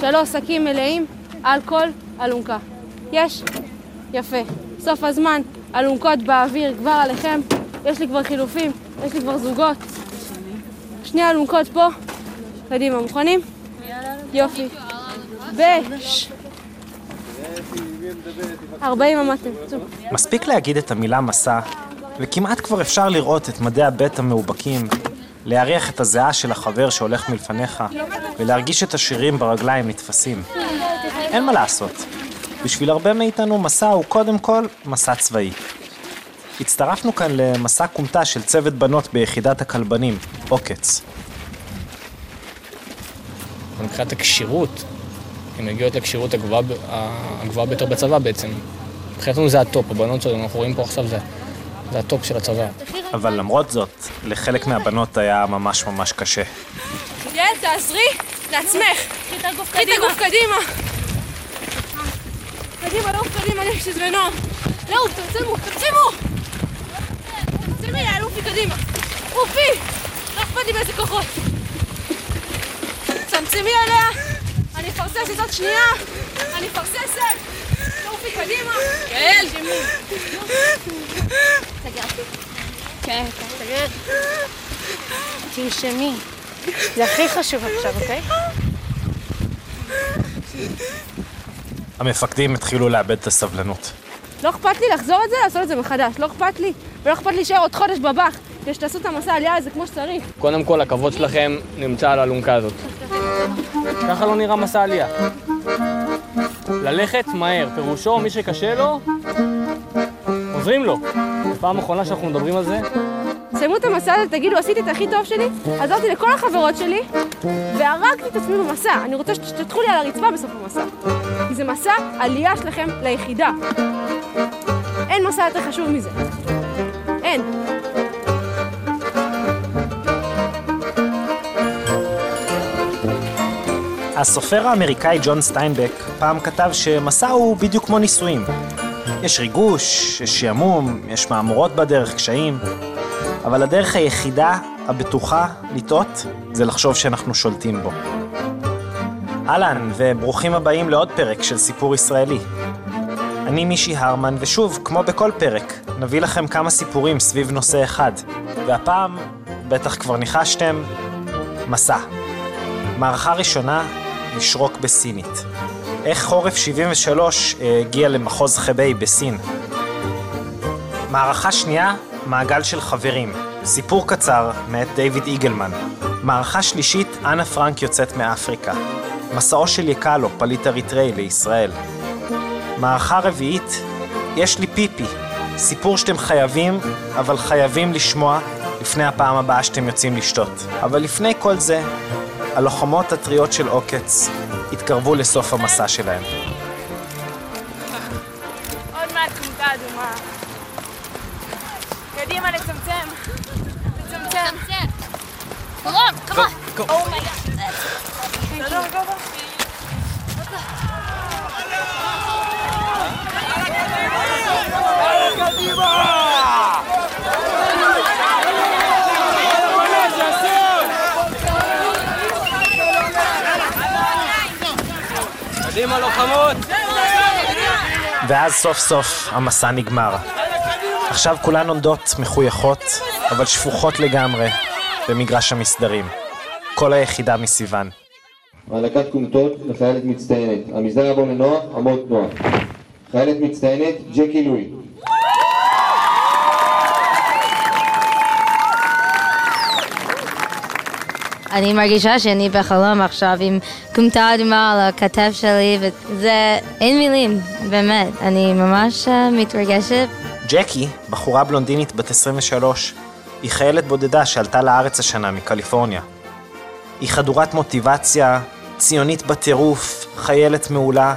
שלוש שקים מלאים על כל אלונקה. יש? יפה. סוף הזמן, אלונקות באוויר כבר עליכם. יש לי כבר חילופים, יש לי כבר זוגות. שני אלונקות פה. קדימה, מוכנים? יופי. בש. 40 עמדתם. צאו. מספיק להגיד את המילה מסע, וכמעט כבר אפשר לראות את מדי הבט המאובקים, להריח את הזיעה של החבר שהולך מלפניך, ולהרגיש את השירים ברגליים נתפסים. אין מה לעשות. בשביל הרבה מאיתנו מסע הוא קודם כל מסע צבאי. הצטרפנו כאן למסע כומתה של צוות בנות ביחידת הכלבנים, עוקץ. מבחינת הכשירות, הן מגיעות לכשירות הגבוהה, ביותר בצבא בעצם. מבחינתנו זה הטופ, הבנות שלנו, אנחנו רואים פה עכשיו, זה, זה הטופ של הצבא. אבל למרות זאת, לחלק מהבנות היה ממש ממש קשה. יעל, תעזרי לעצמך. קחי את הגוף קדימה. קדימה, לעוף קדימה, יש שזה נועם. לעוף, תעצמו, תעצמו! תעצמי, יעל, עופי קדימה. עופי! לא אכפת לי באיזה כוחות. צמצמי עליה. אני מפרססת עוד שנייה. אני מפרססת. עופי קדימה. יעל! כן, כן. תנשמי. זה הכי חשוב עכשיו, אוקיי? המפקדים התחילו לאבד את הסבלנות. לא אכפת לי לחזור את זה, לעשות את זה מחדש. לא אכפת לי. ולא אכפת לי להישאר עוד חודש בבח, כדי שתעשו את המסע העלייה הזה כמו שצריך. קודם כל, הכבוד שלכם נמצא על האלונקה הזאת. ככה לא נראה מסע עלייה. ללכת מהר, פירושו, מי שקשה לו, עוזרים לו. פעם אחרונה שאנחנו מדברים על זה, סיימו את המסע הזה, תגידו, עשיתי את הכי טוב שלי, עזרתי לכל החברות שלי, והרגתי את עצמי במסע. אני רוצה שתשטחו לי על הרצפה בסוף המסע. כי זה מסע עלייה שלכם ליחידה. אין מסע יותר חשוב מזה. הסופר האמריקאי ג'ון סטיינבק פעם כתב שמסע הוא בדיוק כמו נישואים. יש ריגוש, יש שעמום, יש מהמורות בדרך, קשיים, אבל הדרך היחידה, הבטוחה, לטעות, זה לחשוב שאנחנו שולטים בו. אהלן, וברוכים הבאים לעוד פרק של סיפור ישראלי. אני מישי הרמן, ושוב, כמו בכל פרק, נביא לכם כמה סיפורים סביב נושא אחד. והפעם, בטח כבר ניחשתם, מסע. מערכה ראשונה, לשרוק בסינית. איך חורף 73 אה, הגיע למחוז חבי בסין. מערכה שנייה, מעגל של חברים. סיפור קצר מאת דיוויד איגלמן. מערכה שלישית, אנה פרנק יוצאת מאפריקה. מסעו של יקלו, פליט אריתראי, לישראל. מערכה רביעית, יש לי פיפי. סיפור שאתם חייבים, אבל חייבים לשמוע לפני הפעם הבאה שאתם יוצאים לשתות. אבל לפני כל זה, הלוחמות הטריות של עוקץ התקרבו לסוף המסע שלהם. עוד מעט כומתה אדומה. קדימה, לצמצם. לצמצם. רון, כמובן. שלום, גובה. קדימה לוחמות! ואז סוף סוף המסע נגמר. עכשיו כולן עומדות מחויכות, אבל שפוכות לגמרי, במגרש המסדרים. כל היחידה מסיוון. הענקת כומתות לחיילת מצטיינת. המסדר יעבור לנועה, אמות נועה. חיילת מצטיינת, ג'קי לואי. אני מרגישה שאני בחלום עכשיו עם כומתה אדומה על הכתף שלי, וזה... אין מילים, באמת. אני ממש אה, מתרגשת. ג'קי, בחורה בלונדינית בת 23, היא חיילת בודדה שעלתה לארץ השנה מקליפורניה. היא חדורת מוטיבציה, ציונית בטירוף, חיילת מעולה,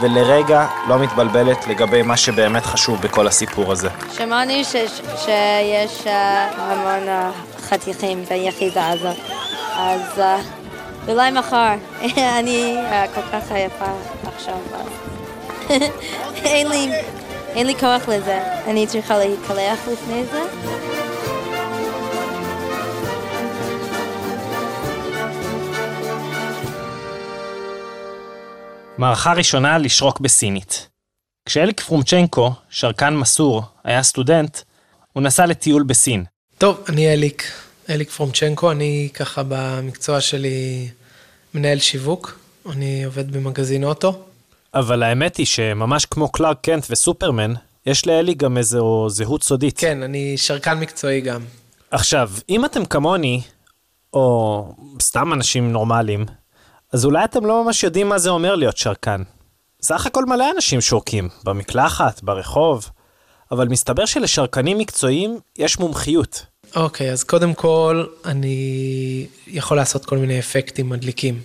ולרגע לא מתבלבלת לגבי מה שבאמת חשוב בכל הסיפור הזה. שמענו ש- שיש אה, המון אה, חתיכים ביחידה הזאת, אז אה, אולי מחר. אני אה, כל כך עייפה עכשיו. אז אין לי, אין לי כוח לזה. אני צריכה להתקלח לפני זה. מערכה ראשונה לשרוק בסינית. כשאליק פרומצ'נקו, שרקן מסור, היה סטודנט, הוא נסע לטיול בסין. טוב, אני אליק, אליק פרומצ'נקו, אני ככה במקצוע שלי מנהל שיווק, אני עובד במגזין אוטו. אבל האמת היא שממש כמו קלארק קנט וסופרמן, יש לאלי גם איזו זהות סודית. כן, אני שרקן מקצועי גם. עכשיו, אם אתם כמוני, או סתם אנשים נורמליים, אז אולי אתם לא ממש יודעים מה זה אומר להיות שרקן. סך הכל מלא אנשים שורקים, במקלחת, ברחוב, אבל מסתבר שלשרקנים מקצועיים יש מומחיות. אוקיי, אז קודם כל, אני יכול לעשות כל מיני אפקטים מדליקים.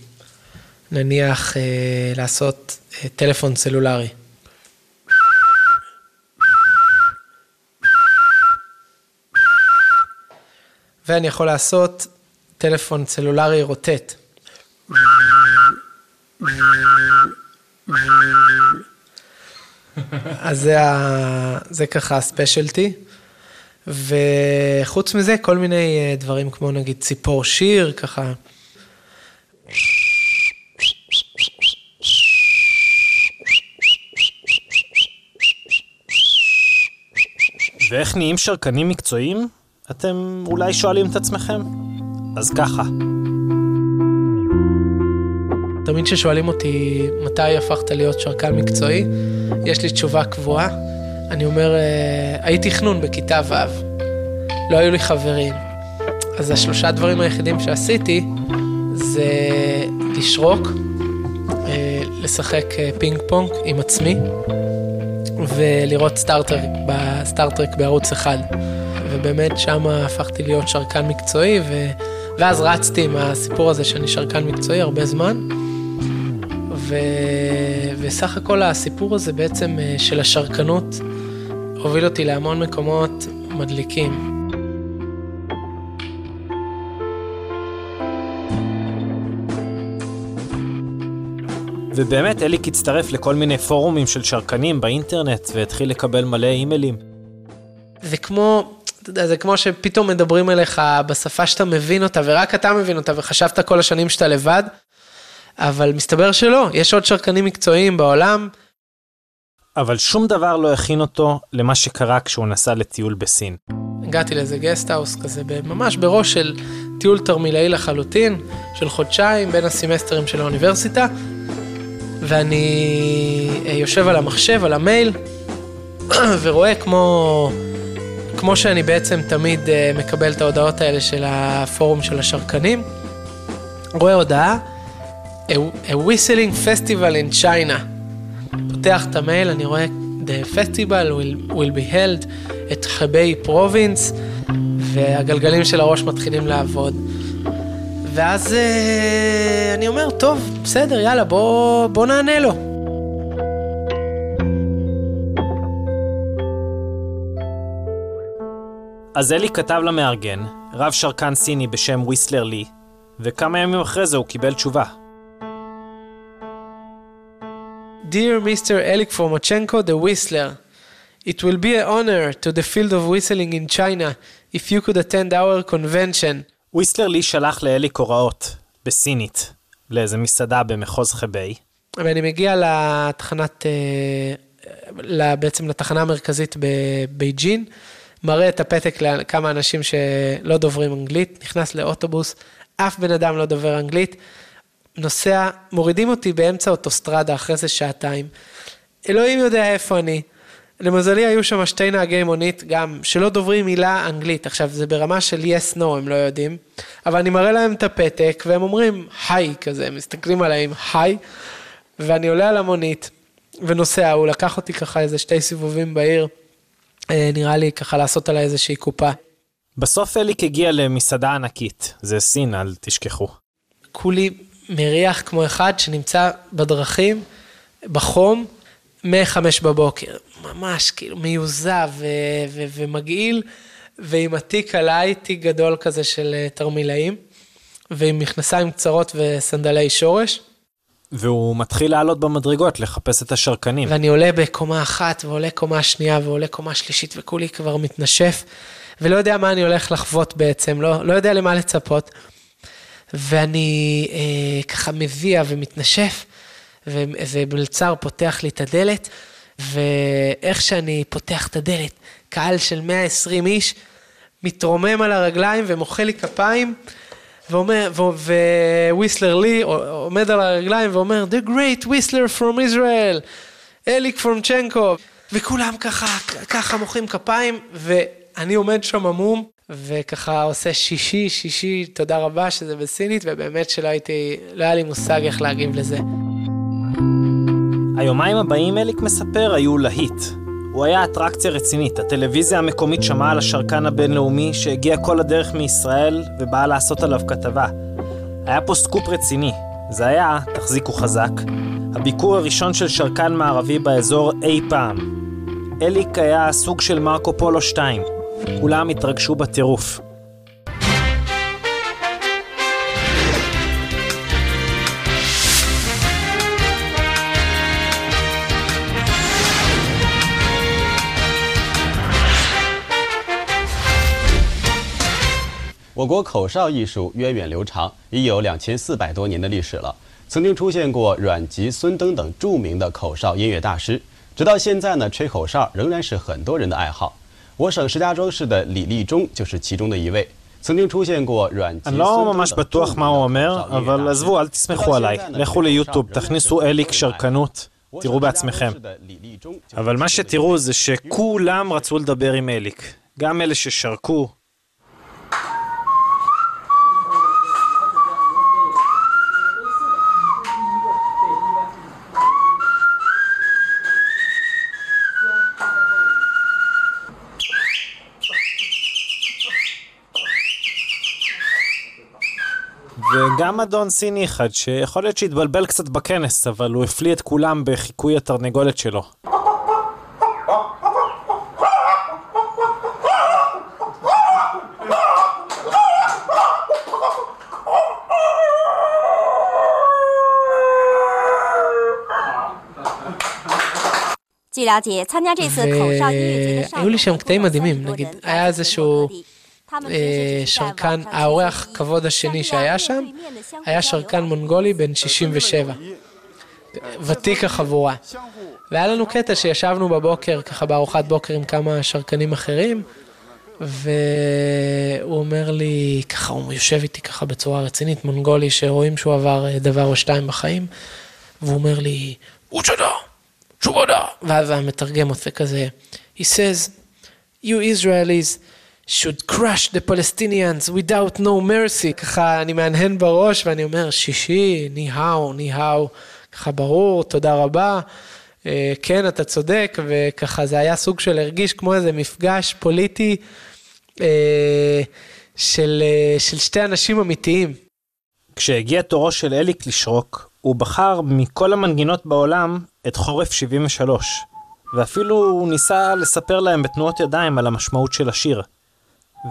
נניח אה, לעשות אה, טלפון סלולרי. ואני יכול לעשות טלפון סלולרי רוטט. אז זה, ה... זה ככה הספיישלטי. וחוץ מזה, כל מיני אה, דברים כמו נגיד ציפור שיר, ככה. ואיך נהיים שרקנים מקצועיים? אתם אולי שואלים את עצמכם? אז ככה. תמיד כששואלים אותי מתי הפכת להיות שרקן מקצועי, יש לי תשובה קבועה. אני אומר, אה, הייתי חנון בכיתה ו', לא היו לי חברים. אז השלושה דברים היחידים שעשיתי זה לשרוק, אה, לשחק אה, פינג פונג עם עצמי ולראות סטארטרק, בסטארטרק בערוץ אחד. ובאמת שם הפכתי להיות שרקן מקצועי, ו... ואז רצתי עם הסיפור הזה שאני שרקן מקצועי הרבה זמן. ו... וסך הכל הסיפור הזה בעצם של השרקנות הוביל אותי להמון מקומות מדליקים. ובאמת, אליק הצטרף לכל מיני פורומים של שרקנים באינטרנט והתחיל לקבל מלא אימיילים. זה כמו, אתה יודע, זה כמו שפתאום מדברים אליך בשפה שאתה מבין אותה, ורק אתה מבין אותה, וחשבת כל השנים שאתה לבד, אבל מסתבר שלא, יש עוד שרקנים מקצועיים בעולם. אבל שום דבר לא הכין אותו למה שקרה כשהוא נסע לטיול בסין. הגעתי לאיזה גסטהאוס כזה, ממש בראש של טיול תרמילאי לחלוטין, של חודשיים בין הסמסטרים של האוניברסיטה, ואני יושב על המחשב, על המייל, ורואה כמו, כמו שאני בעצם תמיד מקבל את ההודעות האלה של הפורום של השרקנים, רואה הודעה, a whistling festival in China. פותח את המייל, אני רואה The festival will, will be held at חבי פרובינס, והגלגלים של הראש מתחילים לעבוד. ואז אה, אני אומר, טוב, בסדר, יאללה, בוא, בוא נענה לו. אז אלי כתב למארגן, רב שרקן סיני בשם ויסלר לי, וכמה ימים אחרי זה הוא קיבל תשובה. Dear Mr. Elik Formachenko, the Whistler, it will be an honor to the field of whistling in China if you could attend our convention. ויסלר לי שלח לאליק הוראות, בסינית, לאיזה מסעדה במחוז חבי. ואני מגיע לתחנת, אה, בעצם לתחנה המרכזית בבייג'ין, מראה את הפתק לכמה אנשים שלא דוברים אנגלית, נכנס לאוטובוס, אף בן אדם לא דובר אנגלית, נוסע, מורידים אותי באמצע אוטוסטרדה אחרי זה שעתיים. אלוהים יודע איפה אני. למזלי היו שם שתי נהגי מונית גם שלא דוברים מילה אנגלית. עכשיו זה ברמה של yes no הם לא יודעים, אבל אני מראה להם את הפתק והם אומרים היי כזה, הם מסתכלים עליי עם היי, ואני עולה על המונית ונוסע, הוא לקח אותי ככה איזה שתי סיבובים בעיר, נראה לי ככה לעשות עליי איזושהי קופה. בסוף אליק הגיע למסעדה ענקית, זה סין, אל תשכחו. כולי מריח כמו אחד שנמצא בדרכים, בחום, מ-5 בבוקר. ממש כאילו מיוזע ו- ו- ומגעיל, ועם התיק עליי, תיק גדול כזה של תרמילאים, ועם מכנסיים קצרות וסנדלי שורש. והוא מתחיל לעלות במדרגות, לחפש את השרקנים. ואני עולה בקומה אחת, ועולה קומה שנייה, ועולה קומה שלישית, וכולי כבר מתנשף, ולא יודע מה אני הולך לחוות בעצם, לא, לא יודע למה לצפות. ואני אה, ככה מביע ומתנשף, ואיזה מלצר פותח לי את הדלת, ואיך שאני פותח את הדלת, קהל של 120 איש, מתרומם על הרגליים ומוחא לי כפיים, וויסלר לי עומד על הרגליים ואומר, The great whistler from Israel, אליק פרונצ'נקו, וכולם ככה, ככה מוחאים כפיים, ואני עומד שם עמום, וככה עושה שישי, שישי, תודה רבה שזה בסינית, ובאמת שלא הייתי, לא היה לי מושג איך להגיב לזה. היומיים הבאים, אליק מספר, היו להיט. הוא היה אטרקציה רצינית. הטלוויזיה המקומית שמעה על השרקן הבינלאומי שהגיע כל הדרך מישראל ובאה לעשות עליו כתבה. היה פה סקופ רציני. זה היה, תחזיקו חזק, הביקור הראשון של שרקן מערבי באזור אי פעם. אליק היה סוג של מרקו פולו 2. כולם התרגשו בטירוף.我国口哨艺术源远流长，已有两千四百多年的历史了。曾经出现过阮籍、孙登等着名的口哨音乐大师。直到现在呢，吹口哨仍然是很多人的爱好。 我省石家庄市的李立忠就是其中的一位。曾经出现过阮籍、 אני לא ממש בטוח מה הוא אומר, אבל עזבו, אל תסמכו עליי. לכו ליוטיוב, תכניסו אליק שרקנות, תראו בעצמכם. אבל מה שתראו זה שכולם רצו לדבר עם אליק. גם אלה ששרקו, וגם אדון סיני אחד, שיכול להיות שהתבלבל קצת בכנס, אבל הוא הפליא את כולם בחיקוי התרנגולת שלו. והיו לי שם קטעים מדהימים, נגיד, היה איזשהו... אה, שרקן, האורח כבוד השני שהיה שם, היה שרקן מונגולי בן אה, 67. אה, ותיק החבורה. והיה לנו קטע שישבנו בבוקר, ככה בארוחת בוקר עם כמה שרקנים אחרים, והוא אומר לי, ככה, הוא יושב איתי ככה בצורה רצינית, מונגולי, שרואים שהוא עבר דבר או שתיים בחיים, והוא אומר לי, הוא אוצ'דה, תשובדה. ואז המתרגם עושה כזה, he says, you Israelis, should crush the Palestinians without no mercy. ככה אני מהנהן בראש ואני אומר, שישי, ניהאו, ניהאו, ככה ברור, תודה רבה. אה, כן, אתה צודק, וככה זה היה סוג של הרגיש כמו איזה מפגש פוליטי אה, של, אה, של שתי אנשים אמיתיים. כשהגיע תורו של אליק לשרוק, הוא בחר מכל המנגינות בעולם את חורף 73, ואפילו הוא ניסה לספר להם בתנועות ידיים על המשמעות של השיר.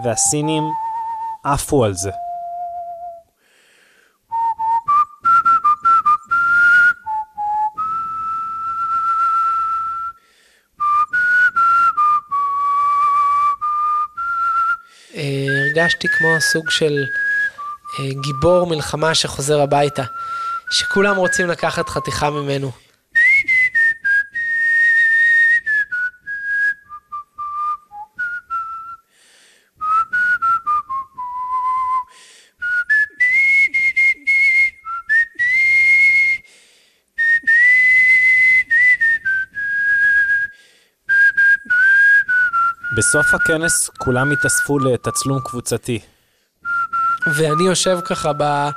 והסינים עפו על זה. אה, הרגשתי כמו סוג של אה, גיבור מלחמה שחוזר הביתה, שכולם רוצים לקחת חתיכה ממנו. בסוף הכנס כולם התאספו לתצלום קבוצתי. ואני יושב ככה ב...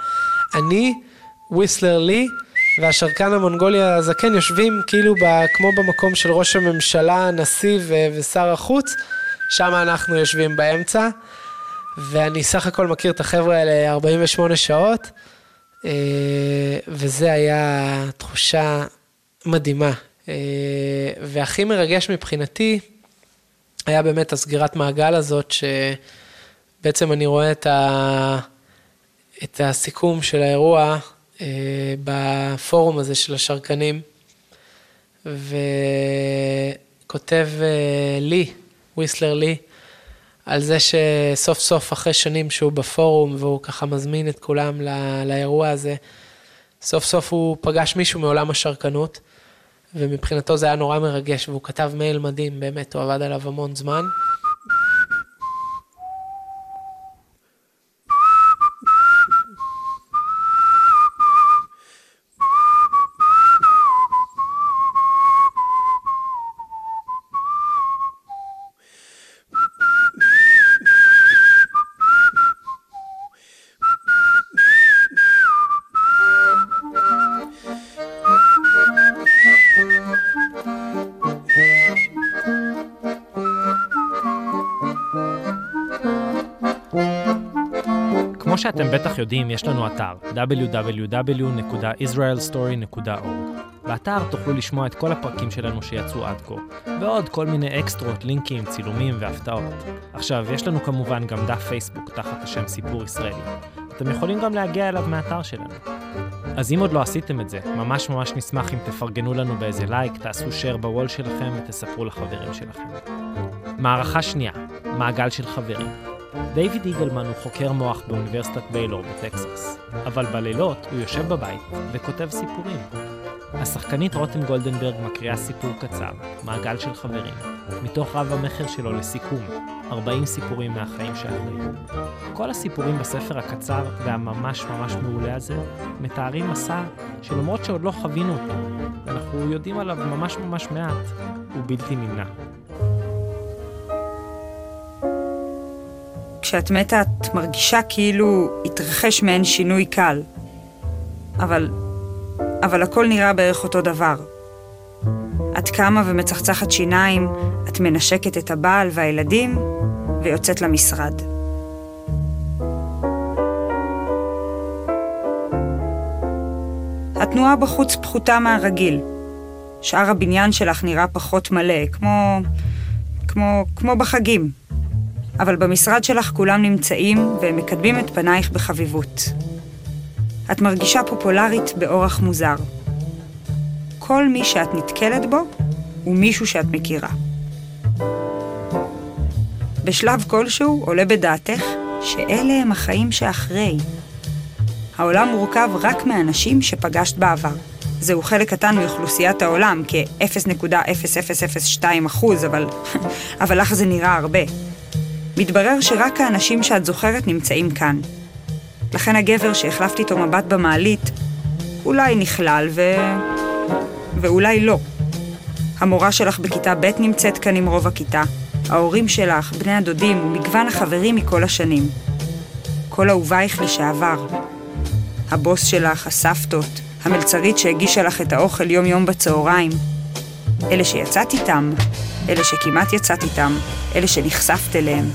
אני, וויסלר לי, והשרקן המונגולי הזקן יושבים כאילו ב... כמו במקום של ראש הממשלה, הנשיא ו... ושר החוץ, שם אנחנו יושבים באמצע, ואני סך הכל מכיר את החבר'ה האלה 48 שעות, אה, וזה היה תחושה מדהימה. אה, והכי מרגש מבחינתי, היה באמת הסגירת מעגל הזאת, שבעצם אני רואה את, ה... את הסיכום של האירוע אה, בפורום הזה של השרקנים, וכותב אה, לי, וויסלר לי, על זה שסוף סוף אחרי שנים שהוא בפורום והוא ככה מזמין את כולם לא, לאירוע הזה, סוף סוף הוא פגש מישהו מעולם השרקנות, ומבחינתו זה היה נורא מרגש, והוא כתב מייל מדהים, באמת, הוא עבד עליו המון זמן. שאתם בטח יודעים, יש לנו אתר www.israelstory.org. באתר תוכלו לשמוע את כל הפרקים שלנו שיצאו עד כה, ועוד כל מיני אקסטרות, לינקים, צילומים והפתעות. עכשיו, יש לנו כמובן גם דף פייסבוק תחת השם סיפור ישראלי. אתם יכולים גם להגיע אליו מהאתר שלנו. אז אם עוד לא עשיתם את זה, ממש ממש נשמח אם תפרגנו לנו באיזה לייק, תעשו share בוול שלכם ותספרו לחברים שלכם. מערכה שנייה, מעגל של חברים. דיוויד איגלמן הוא חוקר מוח באוניברסיטת ביילור בטקסס, אבל בלילות הוא יושב בבית וכותב סיפורים. השחקנית רותם גולדנברג מקריאה סיפור קצר, מעגל של חברים, מתוך רב המכר שלו לסיכום, 40 סיפורים מהחיים שאחרי. כל הסיפורים בספר הקצר והממש ממש מעולה הזה מתארים מסע שלמרות שעוד לא חווינו אותו, ואנחנו יודעים עליו ממש ממש מעט, הוא בלתי נמנע. כשאת מתה את מרגישה כאילו התרחש מעין שינוי קל. אבל, אבל הכל נראה בערך אותו דבר. את קמה ומצחצחת שיניים, את מנשקת את הבעל והילדים, ויוצאת למשרד. התנועה בחוץ פחותה מהרגיל. שאר הבניין שלך נראה פחות מלא, כמו... כמו... כמו בחגים. אבל במשרד שלך כולם נמצאים והם מקדמים את פנייך בחביבות. את מרגישה פופולרית באורח מוזר. כל מי שאת נתקלת בו הוא מישהו שאת מכירה. בשלב כלשהו עולה בדעתך שאלה הם החיים שאחרי. העולם מורכב רק מאנשים שפגשת בעבר. זהו חלק קטן מאוכלוסיית העולם, כ-0.0002 אחוז, אבל, אבל לך זה נראה הרבה. מתברר שרק האנשים שאת זוכרת נמצאים כאן. לכן הגבר שהחלפת איתו מבט במעלית, אולי נכלל ו... ואולי לא. המורה שלך בכיתה ב' נמצאת כאן עם רוב הכיתה, ההורים שלך, בני הדודים ומגוון החברים מכל השנים. כל אהובייך לשעבר. הבוס שלך, הסבתות, המלצרית שהגישה לך את האוכל יום-יום בצהריים. אלה שיצאת איתם, אלה שכמעט יצאת איתם, אלה שנחשפת אליהם.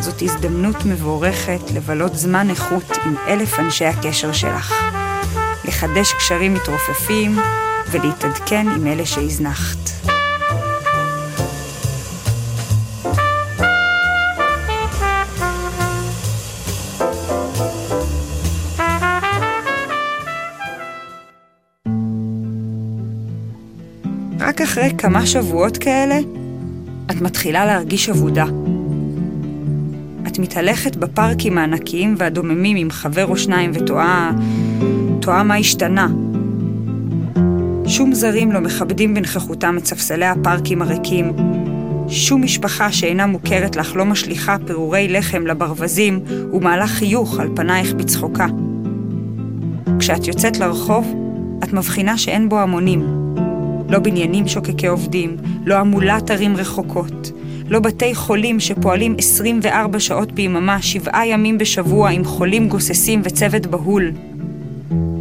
זאת הזדמנות מבורכת לבלות זמן איכות עם אלף אנשי הקשר שלך. לחדש קשרים מתרופפים ולהתעדכן עם אלה שהזנחת. אחרי כמה שבועות כאלה, את מתחילה להרגיש אבודה. את מתהלכת בפארקים הענקיים והדוממים עם חבר או שניים ותוהה... תוהה מה השתנה. שום זרים לא מכבדים בנכחותם את ספסלי הפארקים הריקים. שום משפחה שאינה מוכרת לך לא משליכה פירורי לחם לברווזים ומעלה חיוך על פנייך בצחוקה. כשאת יוצאת לרחוב, את מבחינה שאין בו המונים. לא בניינים שוקקי עובדים, לא המולת ערים רחוקות, לא בתי חולים שפועלים 24 שעות ביממה, שבעה ימים בשבוע עם חולים גוססים וצוות בהול.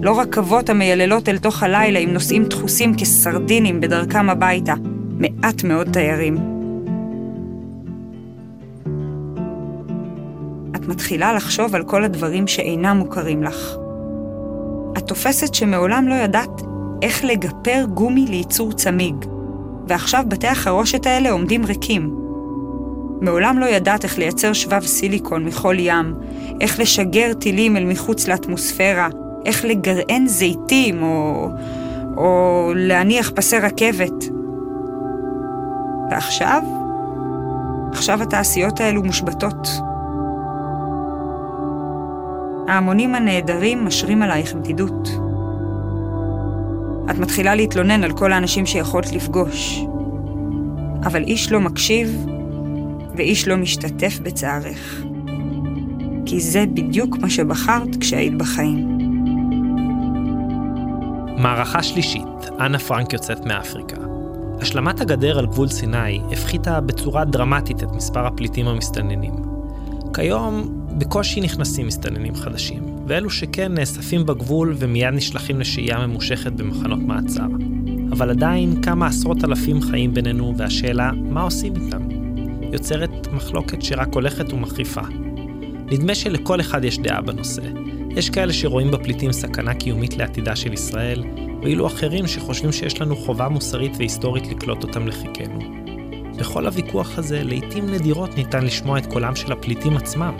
לא רכבות המייללות אל תוך הלילה עם נוסעים דחוסים כסרדינים בדרכם הביתה, מעט מאוד תיירים. את מתחילה לחשוב על כל הדברים שאינם מוכרים לך. את תופסת שמעולם לא ידעת איך לגפר גומי לייצור צמיג, ועכשיו בתי החרושת האלה עומדים ריקים. מעולם לא ידעת איך לייצר שבב סיליקון מכל ים, איך לשגר טילים אל מחוץ לאטמוספירה, איך לגרען זיתים או, או להניח פסי רכבת. ועכשיו, עכשיו התעשיות האלו מושבתות. ההמונים הנהדרים משרים עלייך בדידות. את מתחילה להתלונן על כל האנשים שיכולת לפגוש, אבל איש לא מקשיב ואיש לא משתתף בצערך. כי זה בדיוק מה שבחרת כשהיית בחיים. מערכה שלישית, אנה פרנק יוצאת מאפריקה. השלמת הגדר על גבול סיני הפחיתה בצורה דרמטית את מספר הפליטים המסתננים. כיום בקושי נכנסים מסתננים חדשים, ואלו שכן נאספים בגבול ומיד נשלחים לשהייה ממושכת במחנות מעצר. אבל עדיין כמה עשרות אלפים חיים בינינו, והשאלה, מה עושים איתם? יוצרת מחלוקת שרק הולכת ומחריפה. נדמה שלכל אחד יש דעה בנושא. יש כאלה שרואים בפליטים סכנה קיומית לעתידה של ישראל, ואילו אחרים שחושבים שיש לנו חובה מוסרית והיסטורית לקלוט אותם לחיקנו. בכל הוויכוח הזה, לעיתים נדירות ניתן לשמוע את קולם של הפליטים עצמם,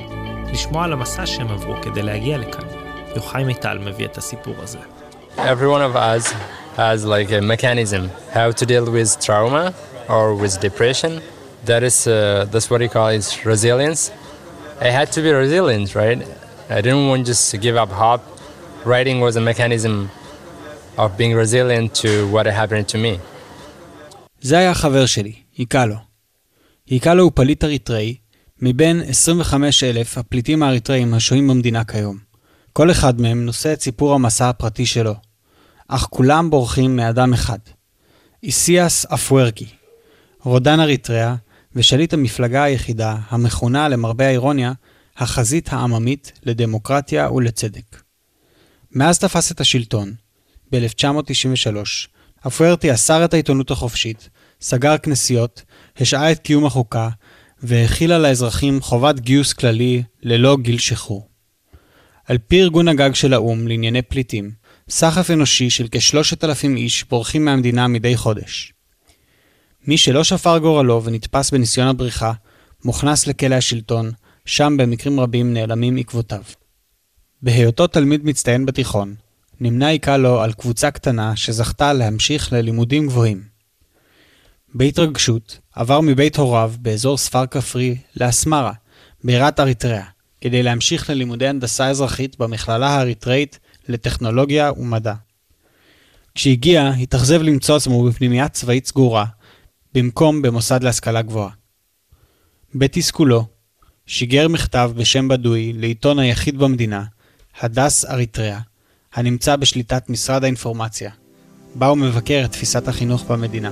לשמוע על המסע שהם עברו כדי להגיע לכאן. יוחאי מיטל מביא את הסיפור הזה. Every one of us has like a mechanism how to deal with trauma or with depression. That is, uh, that's what he calls resilience. I had to be resilient, right? I didn't want just to give up hope. Writing was a mechanism of being resilient to what happened to me. זה היה החבר שלי, היקלו. היקלו הוא פליט אריתראי, מבין 25 אלף הפליטים האריתראים השוהים במדינה כיום. כל אחד מהם נושא את סיפור המסע הפרטי שלו, אך כולם בורחים מאדם אחד, איסיאס אפוורקי, רודן אריתריאה ושליט המפלגה היחידה, המכונה למרבה האירוניה, החזית העממית לדמוקרטיה ולצדק. מאז תפס את השלטון, ב-1993, אפוארטי אסר את העיתונות החופשית, סגר כנסיות, השעה את קיום החוקה, והכיל על האזרחים חובת גיוס כללי ללא גיל שחרור. על פי ארגון הגג של האו"ם לענייני פליטים, סחף אנושי של כשלושת אלפים איש בורחים מהמדינה מדי חודש. מי שלא שפר גורלו ונתפס בניסיון הבריחה, מוכנס לכלא השלטון, שם במקרים רבים נעלמים עקבותיו. בהיותו תלמיד מצטיין בתיכון, נמנה עיקה לו על קבוצה קטנה שזכתה להמשיך ללימודים גבוהים. בהתרגשות, עבר מבית הוריו באזור ספר כפרי לאסמרה, בירת אריתריאה, כדי להמשיך ללימודי הנדסה אזרחית במכללה האריתראית לטכנולוגיה ומדע. כשהגיע, התאכזב למצוא עצמו בפנימייה צבאית סגורה, במקום במוסד להשכלה גבוהה. בתסכולו, שיגר מכתב בשם בדוי לעיתון היחיד במדינה, הדס אריתריאה, הנמצא בשליטת משרד האינפורמציה, בה הוא מבקר את תפיסת החינוך במדינה.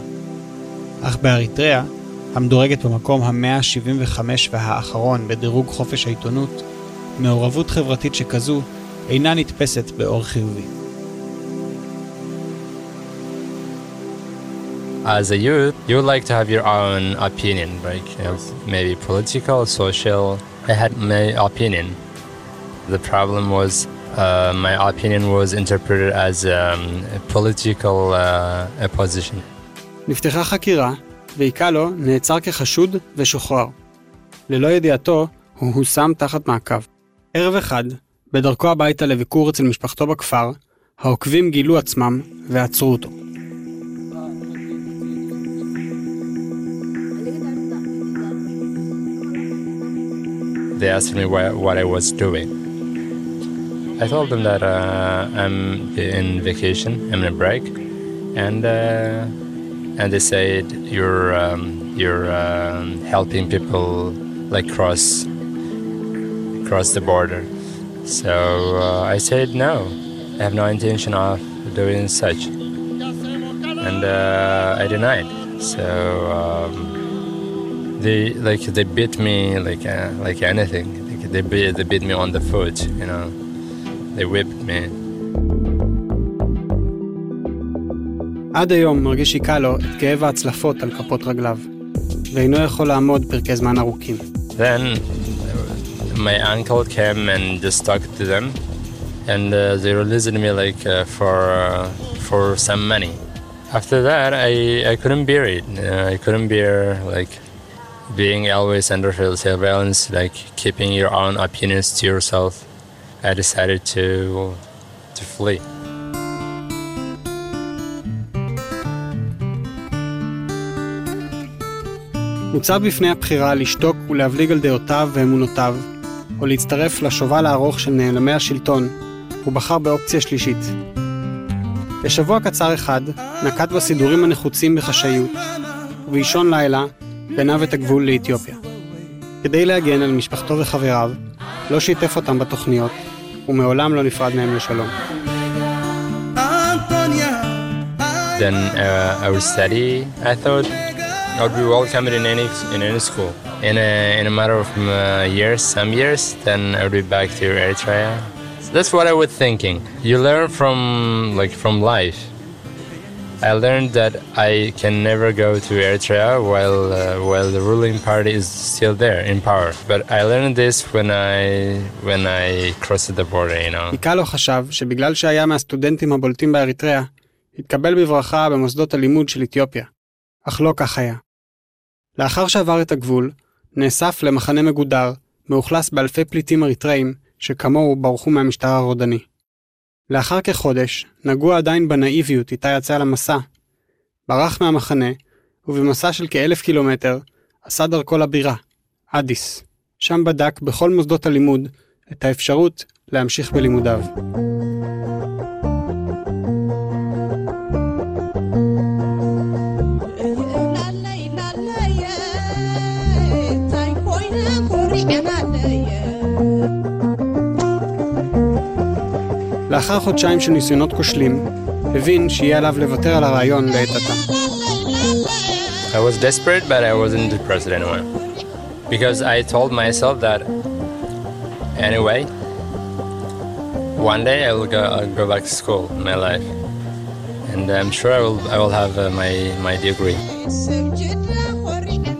אך באריתריאה, המדורגת במקום ה-175 והאחרון בדירוג חופש העיתונות, מעורבות חברתית שכזו אינה נתפסת באור חיובי. As a youth, you would like to have your own opinion, like you know, maybe political, social. I had my opinion. The problem was uh, my opinion was interpreted as um, a political uh, opposition. נפתחה חקירה, ואיקלו נעצר כחשוד ושוחרר. ללא ידיעתו, הוא הושם תחת מעקב. ערב אחד, בדרכו הביתה לביקור אצל משפחתו בכפר, העוקבים גילו עצמם ועצרו אותו. They asked me why, what I was doing. I told them that uh, I'm in vacation, I'm in a break, and uh, and they said you're um, you're um, helping people like cross cross the border. So uh, I said no, I have no intention of doing such, and uh, I denied. So um, they like they beat me like uh, like anything. They beat they beat me on the foot, you know. They whipped me. עד היום מרגיש איקלו את כאב ההצלפות על כפות רגליו, ואינו יכול לעמוד פרקי זמן ארוכים. Then my uncle came and just talked to them, and uh, they released me like uh, for uh, for some money. After that, I I couldn't bear it. Uh, I couldn't bear like being always under surveillance, like keeping your own opinions to yourself. I decided to to flee. מוצב בפני הבחירה לשתוק ולהבליג על דעותיו ואמונותיו, או להצטרף לשובל הארוך של נעלמי השלטון, הוא בחר באופציה שלישית. בשבוע קצר אחד נקט בסידורים הנחוצים בחשאיות, ובאישון לילה גנב את הגבול לאתיופיה. כדי להגן על משפחתו וחבריו, לא שיתף אותם בתוכניות, ומעולם לא נפרד מהם לשלום. Then uh, I would study. I thought I would be welcomed in any in any school. In a in a matter of uh, years, some years, then I would be back to Eritrea. So that's what I was thinking. You learn from like from life. I learned that I can never go to Eritrea while uh, while the ruling party is still there in power. But I learned this when I when I crossed the border, you know. איקלו חשב שבגלל שהיה מהסטודנטים הבולטים באריתריאה, התקבל בברכה במוסדות הלימוד של אתיופיה. אך לא כך היה. לאחר שעבר את הגבול, נאסף למחנה מגודר, מאוכלס באלפי פליטים אריתראים, שכמוהו ברחו מהמשטר הרודני. לאחר כחודש, נגוע עדיין בנאיביות איתה יצא למסע. ברח מהמחנה, ובמסע של כאלף קילומטר, עשה דרכו לבירה, אדיס. שם בדק בכל מוסדות הלימוד את האפשרות להמשיך בלימודיו. לאחר חודשיים של ניסיונות כושלים, הבין שיהיה עליו לוותר על הרעיון לעת עתה. I was desperate, but I wasn't depressed anyway. Because I told myself that anyway, one day I will go, I'll go back to school in my life. And I'm sure I will, I will have uh, my, my degree.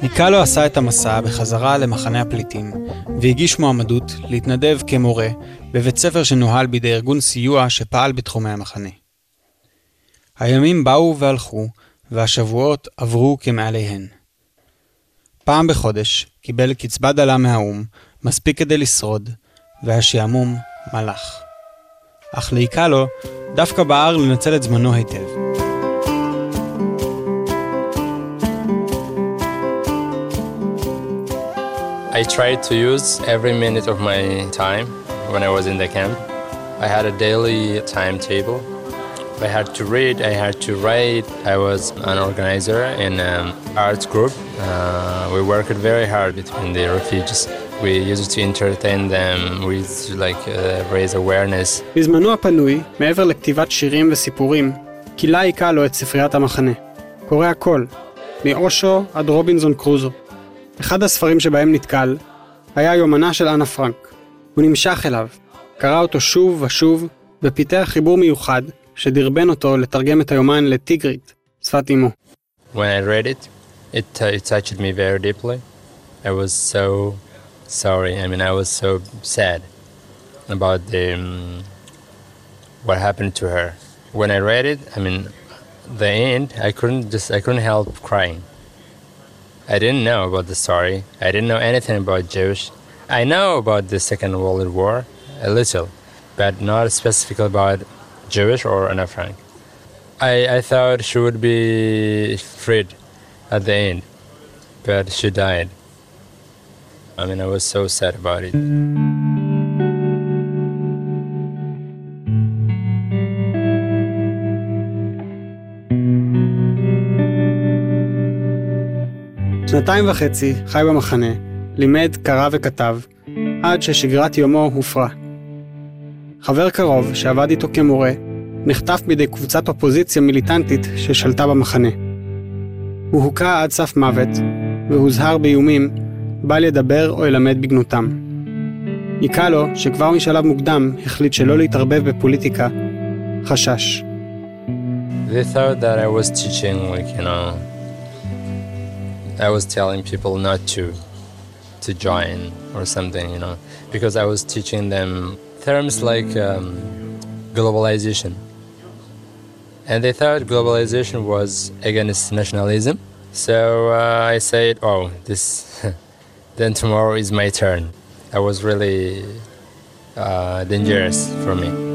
ניקלו עשה את המסע בחזרה למחנה הפליטים, והגיש מועמדות להתנדב כמורה בבית ספר שנוהל בידי ארגון סיוע שפעל בתחומי המחנה. הימים באו והלכו, והשבועות עברו כמעליהן. פעם בחודש קיבל קצבה דלה מהאו"ם, מספיק כדי לשרוד, והשעמום מלך. אך לאיקלו דווקא בער לנצל את זמנו היטב. I tried to use every minute of my time when I was in the camp. I had a daily timetable. I had to read, I had to write. I was an organizer in an arts group. Uh, we worked very hard between the refugees. We used to entertain them, we used to like uh, raise awareness. בזמנו הפנוי, מעבר לכתיבת שירים וסיפורים, כילה איקלו את ספריית המחנה. קורא הכל, מאושו עד רובינזון קרוזו. אחד הספרים שבהם נתקל היה יומנה של אנה פרנק. הוא נמשך אליו, קרא אותו שוב ושוב, ופיתח חיבור מיוחד שדרבן אותו לתרגם את היומן לטיגרית, שפת אמו. When I read it, it, uh, it touched me very deeply. I was so sorry. I mean, I was so sad about the um, what happened to her. When I read it, I mean, the end, I couldn't just I couldn't help crying. I didn't know about the story. I didn't know anything about Jewish. I know about the Second World War a little, but not specifically about Jewish or Anna Frank. I, I thought she would be freed at the end, but she died. I mean, I was so sad about it. שנתיים וחצי חי במחנה, לימד, קרא וכתב, עד ששגרת יומו הופרה. חבר קרוב, שעבד איתו כמורה, נחטף בידי קבוצת אופוזיציה מיליטנטית ששלטה במחנה. הוא הוכה עד סף מוות, והוזהר באיומים, בל ידבר או ילמד בגנותם. איקלו, שכבר משלב מוקדם החליט שלא להתערבב בפוליטיקה, חשש. They thought that I was teaching, like, you know, I was telling people not to to join or something, you know, because I was teaching them terms like um, globalization. And they thought globalization was against nationalism. So uh, I said, oh, this, then tomorrow is my turn. That was really uh, dangerous for me.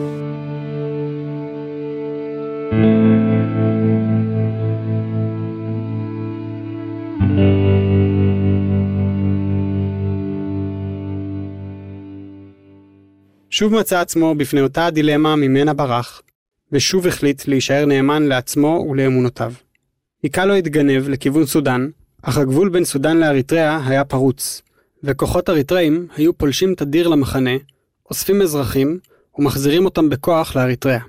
שוב מצא עצמו בפני אותה הדילמה ממנה ברח, ושוב החליט להישאר נאמן לעצמו ולאמונותיו. לו התגנב לכיוון סודאן, אך הגבול בין סודאן לאריתריאה היה פרוץ, וכוחות אריתראים היו פולשים תדיר למחנה, אוספים אזרחים ומחזירים אותם בכוח לאריתריאה.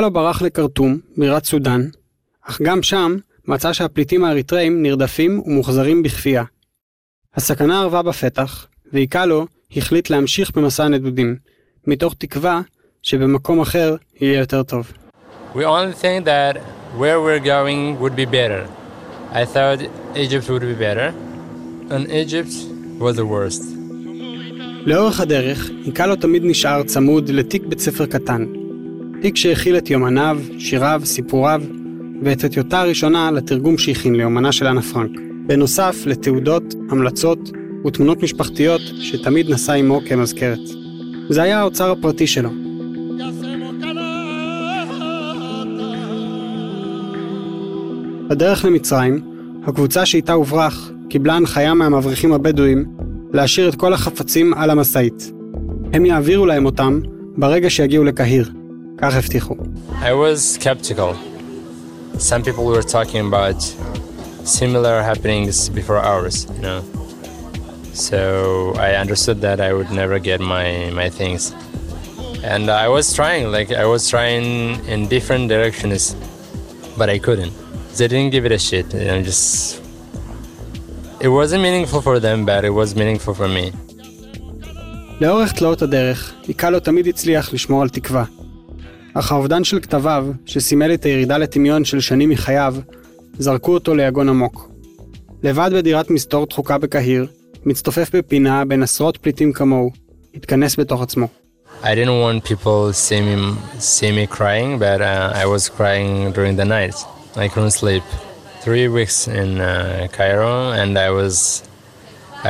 לו ברח לקרטום, בירת סודאן, אך גם שם מצא שהפליטים האריתראים נרדפים ומוחזרים בכפייה. הסכנה ארבה בפתח, לו החליט להמשיך במסע הנדודים, מתוך תקווה שבמקום אחר יהיה יותר טוב. We only think that where we're going would be better. I thought Egypt would be better, and Egypt was the worst. לאורך הדרך, לו תמיד נשאר צמוד לתיק בית ספר קטן. תיק שהכיל את יומניו, שיריו, סיפוריו, ואת הטיוטה הראשונה לתרגום שהכין ליומנה של אנה פרנק. בנוסף לתעודות, המלצות ותמונות משפחתיות שתמיד נשא עמו כמזכרת. זה היה האוצר הפרטי שלו. בדרך למצרים, הקבוצה שאיתה הוברח קיבלה הנחיה מהמבריחים הבדואים להשאיר את כל החפצים על המשאית. הם יעבירו להם אותם ברגע שיגיעו לקהיר. כך הבטיחו. I was skeptical. Some people were talking about similar happenings before ours, you know. So I understood that I would never get my, my things. And I was trying, like I was trying in different directions, but I couldn't. They didn't give it a shit. Know, just it wasn't meaningful for them, but it was meaningful for me. לאורך תלאות הדרך, איקלו תמיד הצליח לשמור על תקווה. אך האובדן של כתביו, שסימל את הירידה לטמיון של שנים מחייו, זרקו אותו ליגון עמוק. לבד בדירת מסתור דחוקה בקהיר, מצטופף בפינה בין עשרות פליטים כמוהו, התכנס בתוך עצמו. I didn't want people see me, see me crying, but uh, I was crying during the night. I couldn't sleep. Three weeks in uh, Cairo, and I was,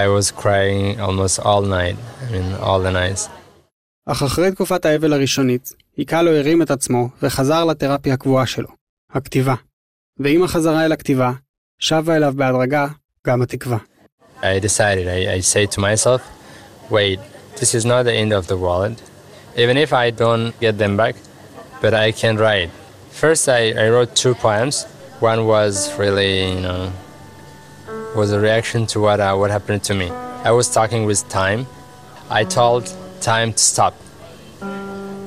I was crying almost all night. I mean, all the nights. אך אחרי תקופת האבל הראשונית, היקלו הרים את עצמו וחזר לתרפיה הקבועה שלו, הכתיבה. ועם החזרה אל הכתיבה, שבה אליו בהדרגה גם התקווה. I decided, I, I say to myself, wait, this is not the end of the world. Even if I don't get them back, but I can write. First, I, I wrote two poems. One was really, you know, was a reaction to what, uh, what happened to me. I was talking with time. I told time to stop.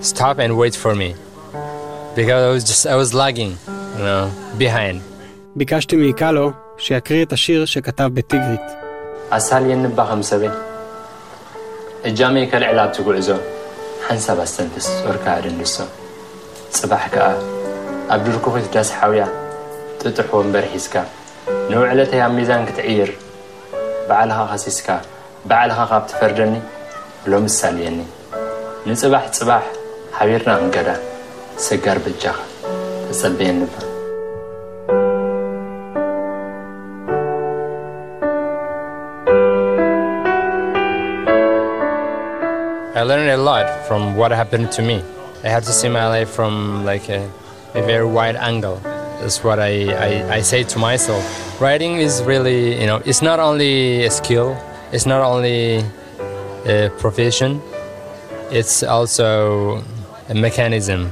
Stop and wait for me. Because I was just, I was lagging, you know, behind. ביקשתי מאיקלו שיקריא את השיר שכתב בטיגרית. ኣሳልየ ንባኸም ሰበይ እጃመይ ከልዕላ ትጉዕዞ ሓንሳብ ኣስተንፍስ ወርካ ኣደንድሶ ጽባሕ ከኣ ኣብ ድርኩኺት ዳስ ሓውያ ጥጥሕ ወንበር ሒዝካ ንውዕለተይ ኣብ ሚዛን ክትዕይር ባዕልኻ ኸሲስካ ባዕልኻ ካብ ትፈርደኒ ሎሚ ሳልየኒ ንጽባሕ ጽባሕ ሓቢርና ክንገዳ ሰጋር በጃኻ ተጸበየኒ I learned a lot from what happened to me. I had to see my life from like a, a very wide angle. That's what I, I, I say to myself. Writing is really, you know, it's not only a skill, it's not only a profession, it's also a mechanism,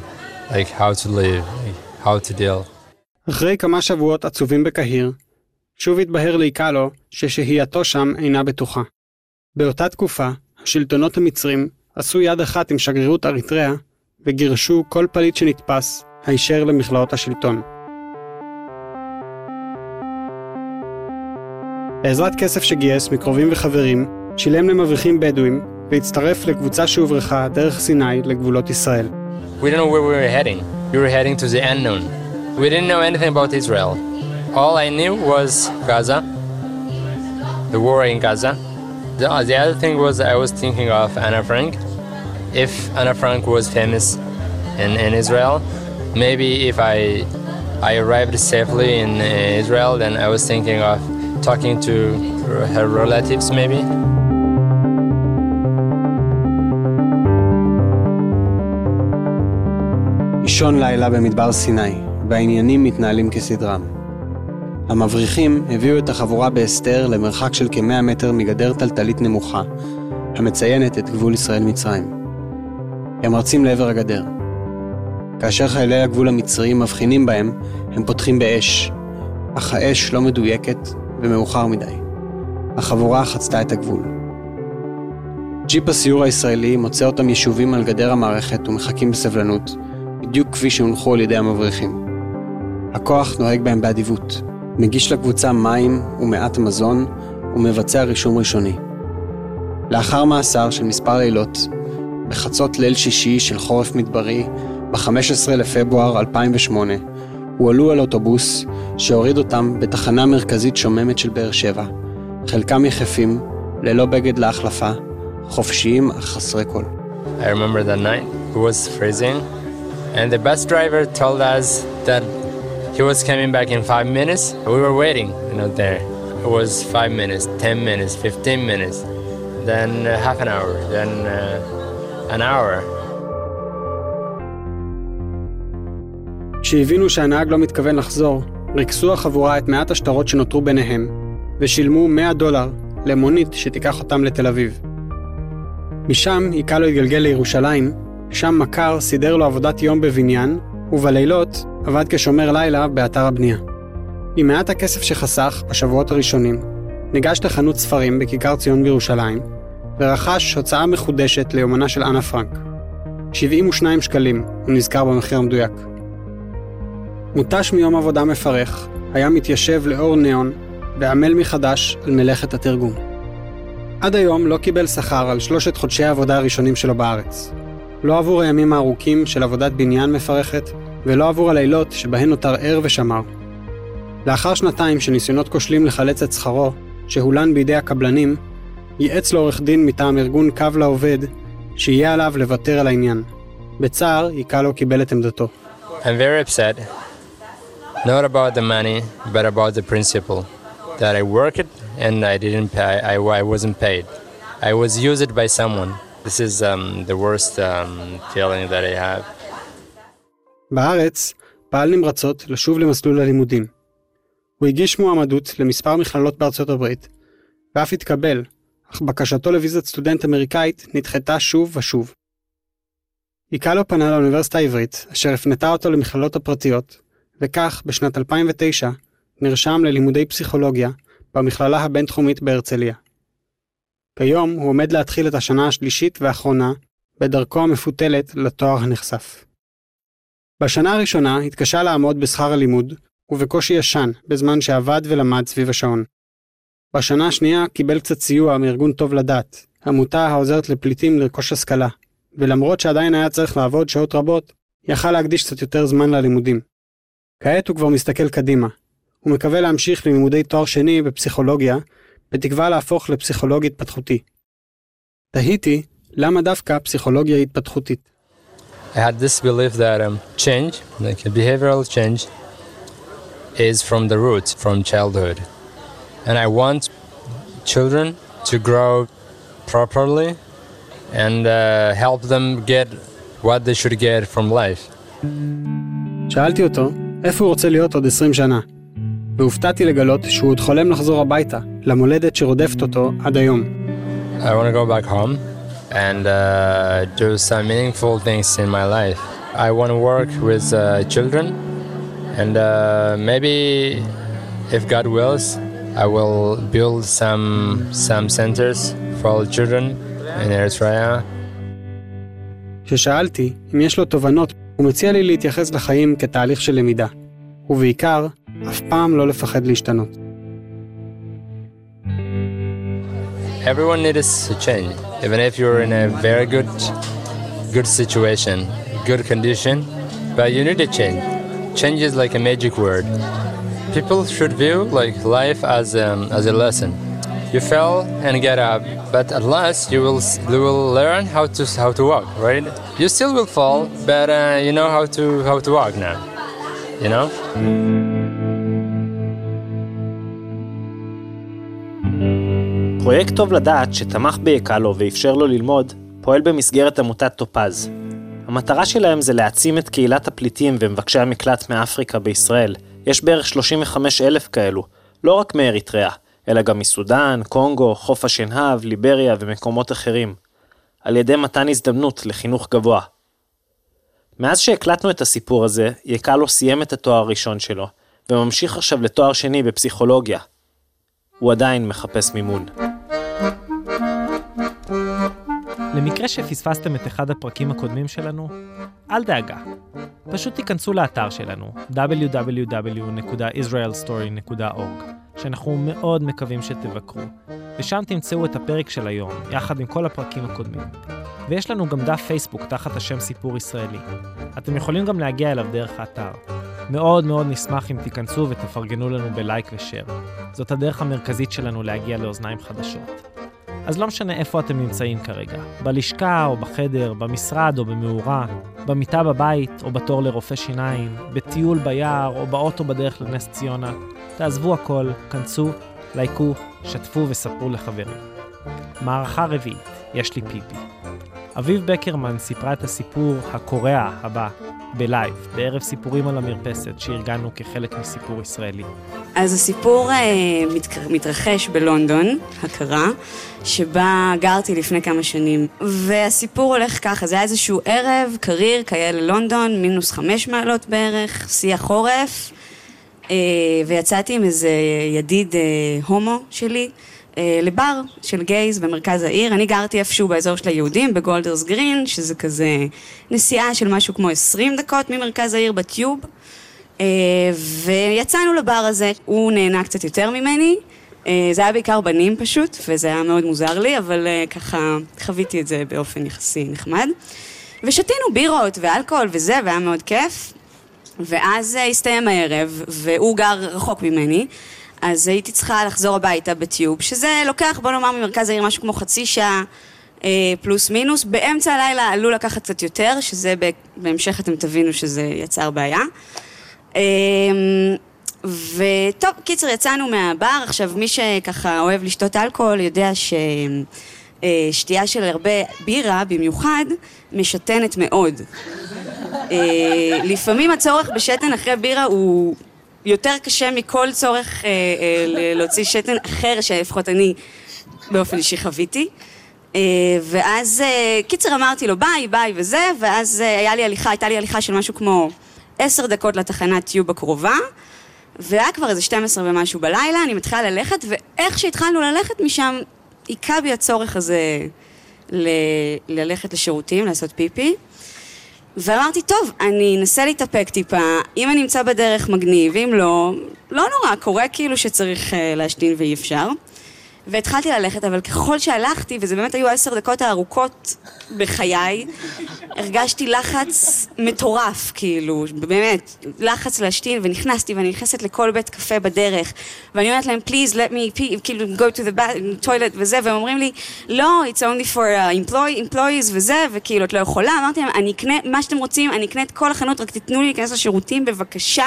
like how to live, how to deal. אחרי כמה שבועות עצובים בקהיר, שוב התבהר לאיקלו ששהייתו שם אינה בטוחה. באותה תקופה, השלטונות המצרים עשו יד אחת עם שגרירות אריתריאה וגירשו כל פליט שנתפס הישר למכלאות השלטון. בעזרת כסף שגייס מקרובים וחברים, שילם למבריחים בדואים והצטרף לקבוצה שהוברחה דרך סיני לגבולות ישראל. We don't know where we were heading. We were heading to the unknown. We didn't know anything about Israel. All I knew was Gaza, the war in Gaza, The, the other thing was I was thinking of Anna Frank. If Anna Frank was famous in, in Israel, maybe if I I arrived safely in Israel, then I was thinking of talking to her relatives maybe. אישון לילה במדבר סיני, והעניינים מתנהלים כסדרם. המבריחים הביאו את החבורה בהסתר למרחק של כמאה מטר מגדר טלטלית נמוכה, המציינת את גבול ישראל-מצרים. הם רצים לעבר הגדר. כאשר חיילי הגבול המצריים מבחינים בהם, הם פותחים באש, אך האש לא מדויקת ומאוחר מדי. החבורה חצתה את הגבול. ג'יפ הסיור הישראלי מוצא אותם יישובים על גדר המערכת ומחכים בסבלנות, בדיוק כפי שהונחו על ידי המבריחים. הכוח נוהג בהם באדיבות, מגיש לקבוצה מים ומעט מזון ומבצע רישום ראשוני. לאחר מאסר של מספר לילות, בחצות ליל שישי של חורף מדברי, ב-15 לפברואר 2008, הועלו על אוטובוס שהוריד אותם בתחנה מרכזית שוממת של באר שבע, חלקם יחפים, ללא בגד להחלפה, חופשיים אך חסרי כל. I remember that night. It was freezing, and the bus driver told us that he was coming back in five minutes. We were waiting, you know, there. It was five minutes, ten minutes, fifteen minutes, then uh, half an hour, then uh, an hour. כשהבינו שהנהג לא מתכוון לחזור, ריכסו החבורה את מעט השטרות שנותרו ביניהם, ושילמו 100 דולר למונית שתיקח אותם לתל אביב. משם היכה לו התגלגל לירושלים, שם מכר סידר לו עבודת יום בבניין, ובלילות עבד כשומר לילה באתר הבנייה. עם מעט הכסף שחסך בשבועות הראשונים, ניגש לחנות ספרים בכיכר ציון בירושלים, ורכש הוצאה מחודשת ליומנה של אנה פרנק. 72 שקלים, הוא נזכר במחיר המדויק. מותש מיום עבודה מפרך, היה מתיישב לאור ניאון ועמל מחדש על מלאכת התרגום. עד היום לא קיבל שכר על שלושת חודשי העבודה הראשונים שלו בארץ. לא עבור הימים הארוכים של עבודת בניין מפרכת, ולא עבור הלילות שבהן נותר ער ושמר. לאחר שנתיים של ניסיונות כושלים לחלץ את שכרו, שהולן בידי הקבלנים, ייעץ לו עורך דין מטעם ארגון קו לעובד, שיהיה עליו לוותר על העניין. בצער, יקלו קיבל את עמדתו. I'm very upset, not about the money, but about the principle that I worked and I didn't pay. I, I wasn't paid. I was used by someone. This is um, the worst um, feeling that I have. בארץ פעל נמרצות לשוב למסלול הלימודים. הוא הגיש מועמדות למספר מכללות בארצות הברית, ואף התקבל, אך בקשתו לוויזת סטודנט אמריקאית נדחתה שוב ושוב. איקלו פנה לאוניברסיטה העברית, אשר הפנתה אותו למכללות הפרטיות, וכך, בשנת 2009, נרשם ללימודי פסיכולוגיה במכללה הבינתחומית בהרצליה. כיום הוא עומד להתחיל את השנה השלישית והאחרונה בדרכו המפותלת לתואר הנחשף. בשנה הראשונה התקשה לעמוד בשכר הלימוד, ובקושי ישן, בזמן שעבד ולמד סביב השעון. בשנה השנייה קיבל קצת סיוע מארגון טוב לדעת, עמותה העוזרת לפליטים לרכוש השכלה, ולמרות שעדיין היה צריך לעבוד שעות רבות, יכל להקדיש קצת יותר זמן ללימודים. כעת הוא כבר מסתכל קדימה. הוא מקווה להמשיך ללימודי תואר שני בפסיכולוגיה, בתקווה להפוך לפסיכולוג התפתחותי. תהיתי, למה דווקא פסיכולוגיה התפתחותית? I had this belief that um, change, like a behavioral change, is from the roots, from childhood. And I want children to grow properly and uh, help them get what they should get from life. שאלתי אותו, איפה הוא רוצה להיות עוד 20 שנה? והופתעתי לגלות שהוא עוד חולם לחזור הביתה, למולדת שרודפת אותו עד היום. I want to go back home and uh, do some meaningful things in my life. I want to work with uh, children and uh, maybe if God wills, I will build some some centers for all children in Eritrea. כששאלתי אם יש לו תובנות, הוא מציע לי להתייחס לחיים כתהליך של למידה, ובעיקר, אף פעם לא לפחד להשתנות. Everyone needs a change, even if you're in a very good, good situation, good condition, but you need a change. Change is like a magic word. People should view like life as um, as a lesson. You fell and get up, but at last you will you will learn how to how to walk, right? You still will fall, but uh, you know how to how to walk now. You know. פרויקט טוב לדעת שתמך ביקלו ואפשר לו ללמוד, פועל במסגרת עמותת טופז. המטרה שלהם זה להעצים את קהילת הפליטים ומבקשי המקלט מאפריקה בישראל. יש בערך 35 אלף כאלו, לא רק מאריתריאה, אלא גם מסודאן, קונגו, חוף השנהב, ליבריה ומקומות אחרים, על ידי מתן הזדמנות לחינוך גבוה. מאז שהקלטנו את הסיפור הזה, יקלו סיים את התואר הראשון שלו, וממשיך עכשיו לתואר שני בפסיכולוגיה. הוא עדיין מחפש מימון. למקרה שפספסתם את אחד הפרקים הקודמים שלנו, אל דאגה. פשוט תיכנסו לאתר שלנו, www.israelstory.org, שאנחנו מאוד מקווים שתבקרו, ושם תמצאו את הפרק של היום, יחד עם כל הפרקים הקודמים. ויש לנו גם דף פייסבוק תחת השם סיפור ישראלי. אתם יכולים גם להגיע אליו דרך האתר. מאוד מאוד נשמח אם תיכנסו ותפרגנו לנו בלייק ושאר. זאת הדרך המרכזית שלנו להגיע לאוזניים חדשות. אז לא משנה איפה אתם נמצאים כרגע, בלשכה או בחדר, במשרד או במאורה, במיטה בבית או בתור לרופא שיניים, בטיול ביער או באוטו בדרך לנס ציונה, תעזבו הכל, כנסו, לייקו, שתפו וספרו לחברים. מערכה רביעית, יש לי פיפי. אביב בקרמן סיפרה את הסיפור הקורע הבא בלייב, בערב סיפורים על המרפסת שארגנו כחלק מסיפור ישראלי. אז הסיפור אה, מת, מתרחש בלונדון, הכרה, שבה גרתי לפני כמה שנים. והסיפור הולך ככה, זה היה איזשהו ערב קריר, כיאה ללונדון, מינוס חמש מעלות בערך, שיא החורף, אה, ויצאתי עם איזה ידיד אה, הומו שלי. אה, לבר של גייז במרכז העיר. אני גרתי איפשהו באזור של היהודים, בגולדרס גרין, שזה כזה נסיעה של משהו כמו 20 דקות ממרכז העיר בטיוב. אה, ויצאנו לבר הזה, הוא נהנה קצת יותר ממני. אה, זה היה בעיקר בנים פשוט, וזה היה מאוד מוזר לי, אבל ככה חוויתי את זה באופן יחסי נחמד. ושתינו בירות ואלכוהול וזה, והיה מאוד כיף. ואז הסתיים הערב, והוא גר רחוק ממני. אז הייתי צריכה לחזור הביתה בטיוב, שזה לוקח, בוא נאמר, ממרכז העיר משהו כמו חצי שעה אה, פלוס מינוס. באמצע הלילה עלול לקחת קצת יותר, שזה בהמשך אתם תבינו שזה יצר בעיה. אה, וטוב, קיצר, יצאנו מהבר. עכשיו, מי שככה אוהב לשתות אלכוהול יודע ששתייה אה, של הרבה בירה, במיוחד, משתנת מאוד. אה, לפעמים הצורך בשתן אחרי בירה הוא יותר קשה מכל צורך אה, אה, להוציא שתן אחר שלפחות אני באופן אישי חוויתי. אה, ואז, אה, קיצר אמרתי לו ביי, ביי וזה, ואז אה, היה לי הליכה, הייתה לי הליכה של משהו כמו עשר דקות לתחנת טיוב הקרובה, והיה כבר איזה 12 ומשהו בלילה, אני מתחילה ללכת, ואיך שהתחלנו ללכת משם, היכה בי הצורך הזה ל- ללכת לשירותים, לעשות פיפי. ואמרתי, טוב, אני אנסה להתאפק טיפה, אם אני אמצא בדרך מגניב, אם לא, לא נורא, קורה כאילו שצריך uh, להשתין ואי אפשר. והתחלתי ללכת, אבל ככל שהלכתי, וזה באמת היו עשר דקות הארוכות בחיי, הרגשתי לחץ מטורף, כאילו, באמת, לחץ להשתין, ונכנסתי, ואני נכנסת לכל בית קפה בדרך, ואני אומרת להם, please let me pee, כאילו, go to the toilet וזה, והם אומרים לי, לא, it's only for uh, employ, employees וזה, וכאילו, את לא יכולה, אמרתי להם, אני אקנה מה שאתם רוצים, אני אקנה את כל החנות, רק תיתנו לי להיכנס לשירותים, בבקשה.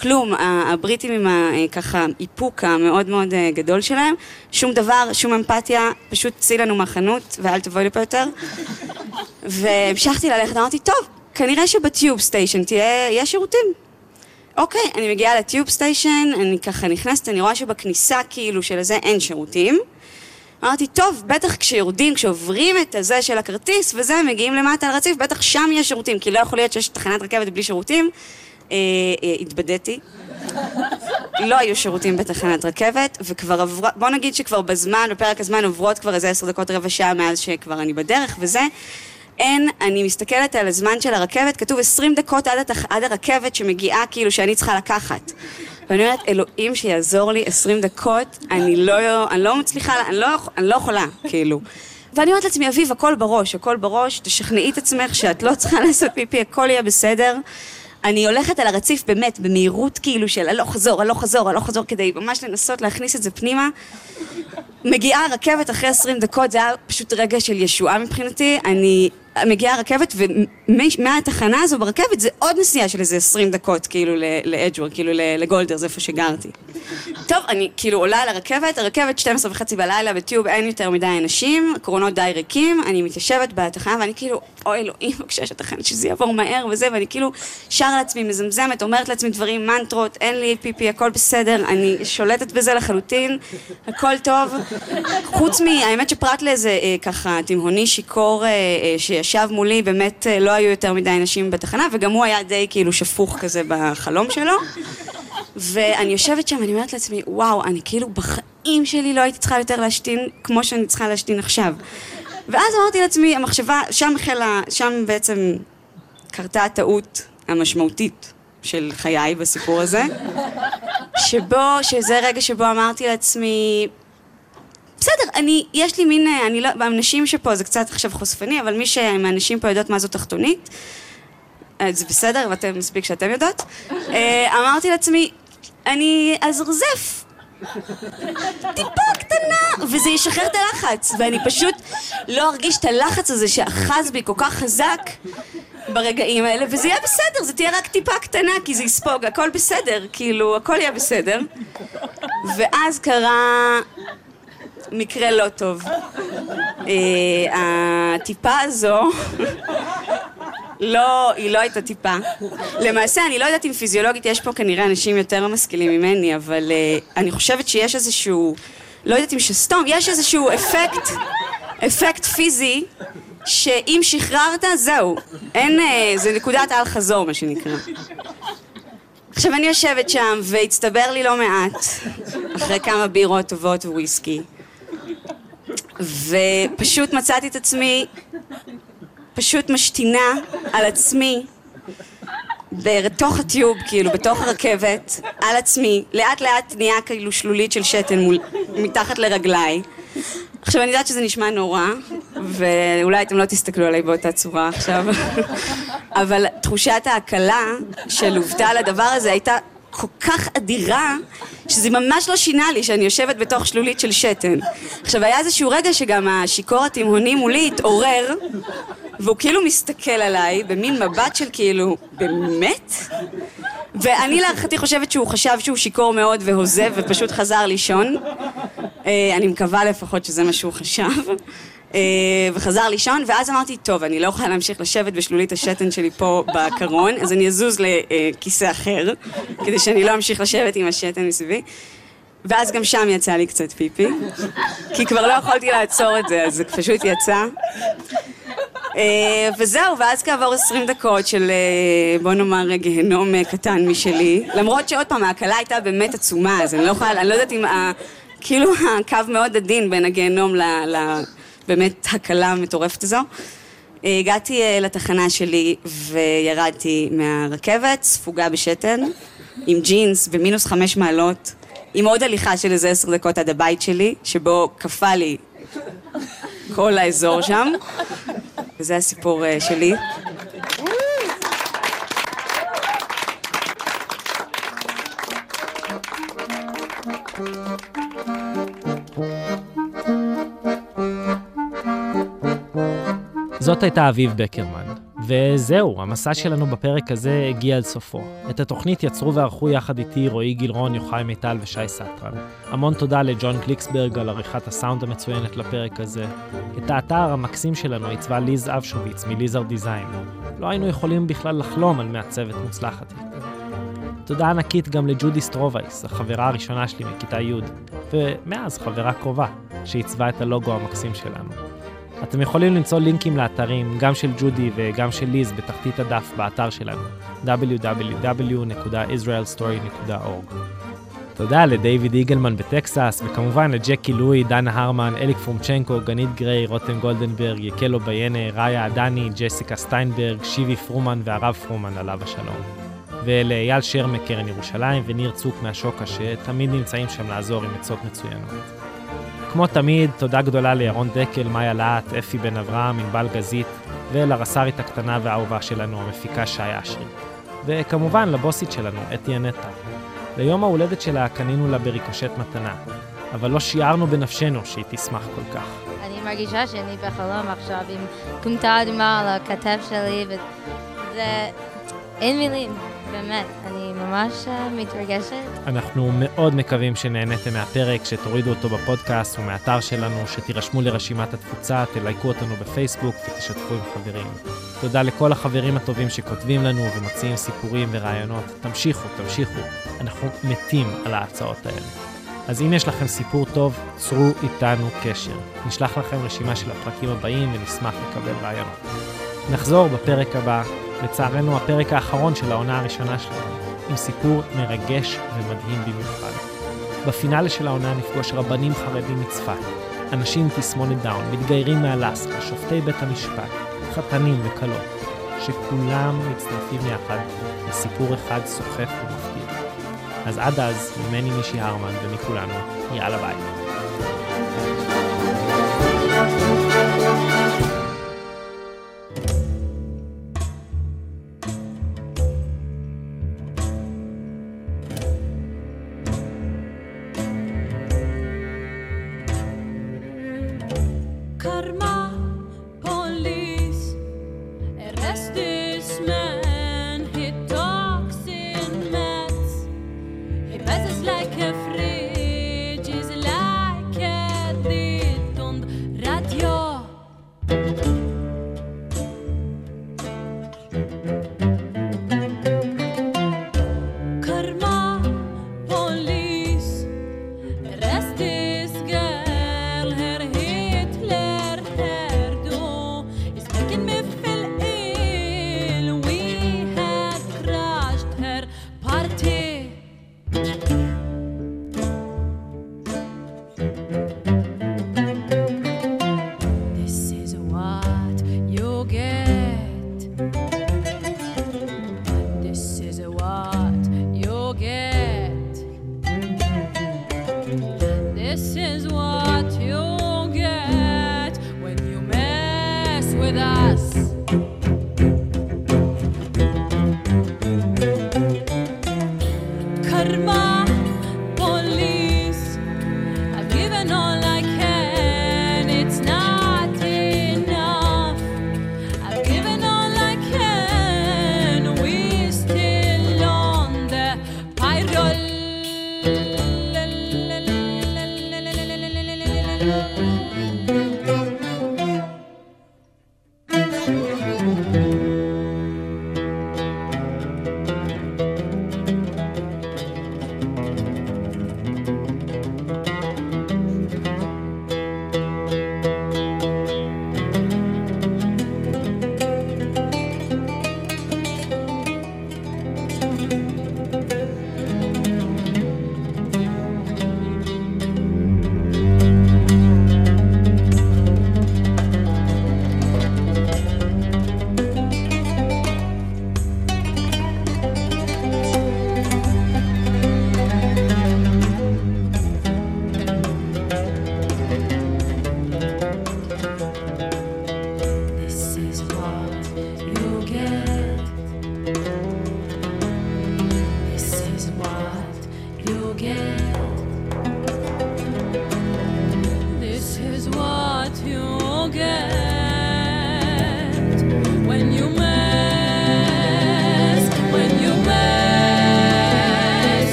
כלום, הבריטים עם הככה איפוק המאוד מאוד אה, גדול שלהם, שום דבר, שום אמפתיה, פשוט צאי לנו מהחנות ואל תבואי לפה יותר. והמשכתי ללכת, אמרתי, טוב, כנראה שבטיוב סטיישן תהיה, יהיה שירותים. אוקיי, אני מגיעה לטיוב סטיישן, אני ככה נכנסת, אני רואה שבכניסה כאילו של זה אין שירותים. אמרתי, טוב, בטח כשיורדים, כשעוברים את הזה של הכרטיס וזה, מגיעים למטה על רציף, בטח שם יש שירותים, כי לא יכול להיות שיש תחנת רכבת בלי שירותים. אה, אה, התבדיתי. לא היו שירותים בתחנת רכבת, וכבר עברה, בוא נגיד שכבר בזמן, בפרק הזמן עוברות כבר איזה עשר דקות, רבע שעה מאז שכבר אני בדרך וזה. אין, אני מסתכלת על הזמן של הרכבת, כתוב עשרים דקות עד, התח, עד הרכבת שמגיעה כאילו שאני צריכה לקחת. ואני אומרת, אלוהים שיעזור לי עשרים דקות, אני לא, אני לא מצליחה, אני לא, אני לא יכולה, כאילו. ואני אומרת לעצמי, אביב, הכל בראש, הכל בראש, תשכנעי את עצמך שאת לא צריכה לעשות פיפי, הכל יהיה בסדר. אני הולכת על הרציף באמת, במהירות כאילו של הלוך חזור, הלוך חזור, הלוך חזור, כדי ממש לנסות להכניס את זה פנימה. מגיעה הרכבת אחרי 20 דקות, זה היה פשוט רגע של ישועה מבחינתי. אני מגיעה הרכבת, ומהתחנה הזו ברכבת זה עוד נסיעה של איזה 20 דקות, כאילו, לאדג'וור, כאילו, לגולדר, זה איפה שגרתי. טוב, אני כאילו עולה על הרכבת, הרכבת 12 וחצי בלילה בטיוב, אין יותר מדי אנשים, קרונות די ריקים, אני מתיישבת בתחנה ואני כאילו, אוי אלוהים, בבקשה שתכן שזה יעבור מהר וזה, ואני כאילו שר לעצמי, מזמזמת, אומרת לעצמי דברים, מנטרות, אין לי פיפי, הכל בסדר, אני שולטת בזה לחלוטין, הכל טוב. חוץ מ... האמת שפרט לאיזה אה, ככה תימהוני שיכור אה, אה, שישב מולי, באמת אה, לא היו יותר מדי אנשים בתחנה, וגם הוא היה די כאילו שפוך כזה בחלום שלו. ואני יושבת שם, אני אומרת לעצמי, וואו, אני כאילו בחיים שלי לא הייתי צריכה יותר להשתין כמו שאני צריכה להשתין עכשיו. ואז אמרתי לעצמי, המחשבה, שם החלה, שם בעצם קרתה הטעות המשמעותית של חיי בסיפור הזה, שבו, שזה רגע שבו אמרתי לעצמי, בסדר, אני, יש לי מין, אני לא, האנשים שפה זה קצת עכשיו חושפני, אבל מי מהאנשים פה יודעות מה זו תחתונית, אה, זה בסדר, ואתם, מספיק שאתם יודעות. אה, אמרתי לעצמי, אני אזרזף. טיפה קטנה, וזה ישחרר את הלחץ, ואני פשוט לא ארגיש את הלחץ הזה שאחז בי כל כך חזק ברגעים האלה, וזה יהיה בסדר, זה תהיה רק טיפה קטנה, כי זה יספוג, הכל בסדר, כאילו, הכל יהיה בסדר. ואז קרה מקרה לא טוב. אה, הטיפה הזו לא, היא לא הייתה טיפה. למעשה, אני לא יודעת אם פיזיולוגית יש פה כנראה אנשים יותר משכילים ממני, אבל uh, אני חושבת שיש איזשהו, לא יודעת אם שסתום, יש איזשהו אפקט, אפקט פיזי, שאם שחררת, זהו. אין, uh, זה נקודת אל חזור, מה שנקרא. עכשיו, אני יושבת שם, והצטבר לי לא מעט, אחרי כמה בירות טובות וויסקי. ופשוט מצאתי את עצמי פשוט משתינה על עצמי בתוך הטיוב, כאילו, בתוך הרכבת, על עצמי, לאט לאט נהיה כאילו שלולית של שתן מול, מתחת לרגליי. עכשיו, אני יודעת שזה נשמע נורא, ואולי אתם לא תסתכלו עליי באותה צורה עכשיו, אבל תחושת ההקלה שלוותה על הדבר הזה הייתה כל כך אדירה, שזה ממש לא שינה לי שאני יושבת בתוך שלולית של שתן. עכשיו, היה איזשהו רגע שגם השיכור התימהוני מולי התעורר, והוא כאילו מסתכל עליי במין מבט של כאילו, באמת? ואני להערכתי חושבת שהוא חשב שהוא שיכור מאוד והוזב ופשוט חזר לישון. אה, אני מקווה לפחות שזה מה שהוא חשב. אה, וחזר לישון, ואז אמרתי, טוב, אני לא יכולה להמשיך לשבת בשלולית השתן שלי פה בקרון, אז אני אזוז לכיסא אחר, כדי שאני לא אמשיך לשבת עם השתן מסביבי. ואז גם שם יצא לי קצת פיפי, כי כבר לא יכולתי לעצור את זה, אז זה פשוט יצא. אה, וזהו, ואז כעבור עשרים דקות של אה, בוא נאמר גיהנום קטן משלי, למרות שעוד פעם ההקלה הייתה באמת עצומה, אז אני לא יכולה, אני לא יודעת אם ה... כאילו הקו מאוד עדין בין הגיהנום ל... ל באמת הקלה המטורפת הזו. הגעתי לתחנה שלי וירדתי מהרכבת, ספוגה בשתן, עם ג'ינס במינוס חמש מעלות, עם עוד הליכה של איזה עשר דקות עד הבית שלי, שבו קפא לי כל האזור שם, וזה הסיפור אה, שלי. זאת הייתה אביב בקרמן. וזהו, המסע שלנו בפרק הזה הגיע אל סופו. את התוכנית יצרו וערכו יחד איתי רועי גילרון, יוחאי מיטל ושי סטרן. המון תודה לג'ון קליקסברג על עריכת הסאונד המצוינת לפרק הזה. את האתר המקסים שלנו עיצבה ליז אבשוביץ מליזר design. לא היינו יכולים בכלל לחלום על מעצבת מוצלחת. תודה ענקית גם לג'ודי סטרובייס, החברה הראשונה שלי מכיתה י', ומאז חברה קרובה, שעיצבה את הלוגו המקסים שלנו. אתם יכולים למצוא לינקים לאתרים, גם של ג'ודי וגם של ליז, בתחתית הדף באתר שלנו, www.israelstory.org. תודה לדיוויד איגלמן בטקסס, וכמובן לג'קי לואי, דנה הרמן, אליק פרומצ'נקו, גנית גריי, רותם גולדנברג, יקלו ביינה, ראיה עדני, ג'סיקה סטיינברג, שיבי פרומן והרב פרומן, עליו השלום. ולאייל שר מקרן ירושלים וניר צוק מהשוקה, שתמיד נמצאים שם לעזור עם עצות מצוינות. כמו תמיד, תודה גדולה לירון דקל, מאיה להט, אפי בן אברהם, ענבל גזית, ולרס"רית הקטנה והאהובה שלנו, המפיקה שי אשרי. וכמובן לבוסית שלנו, אתי הנטע. ליום ההולדת שלה קנינו לה בריקושט מתנה, אבל לא שיערנו בנפשנו שהיא תשמח כל כך. אני מרגישה שאני בחלום עכשיו עם כומתה אדומה על הכתף שלי, וזה... אין מילים, באמת. אני ממש אה, מתרגשת. אנחנו מאוד מקווים שנהניתם מהפרק, שתורידו אותו בפודקאסט ומהאתר שלנו, שתירשמו לרשימת התפוצה, תלייקו אותנו בפייסבוק ותשתפו עם חברים. תודה לכל החברים הטובים שכותבים לנו ומציעים סיפורים ורעיונות. תמשיכו, תמשיכו. אנחנו מתים על ההצעות האלה. אז אם יש לכם סיפור טוב, צרו איתנו קשר. נשלח לכם רשימה של הפרקים הבאים ונשמח לקבל רעיונות. נחזור בפרק הבא, לצערנו הפרק האחרון של העונה הראשונה שלנו, עם סיפור מרגש ומדהים במיוחד. בפינאלה של העונה נפגוש רבנים חרדים מצפת, אנשים עם תסמונת דאון, מתגיירים מאלסקה, שופטי בית המשפט, חתנים וכלות, שכולם מצטרפים יחד לסיפור אחד סוחף ומפתיע. אז עד אז, ממני מישי הרמן ומכולנו, יאללה ביי. Karma,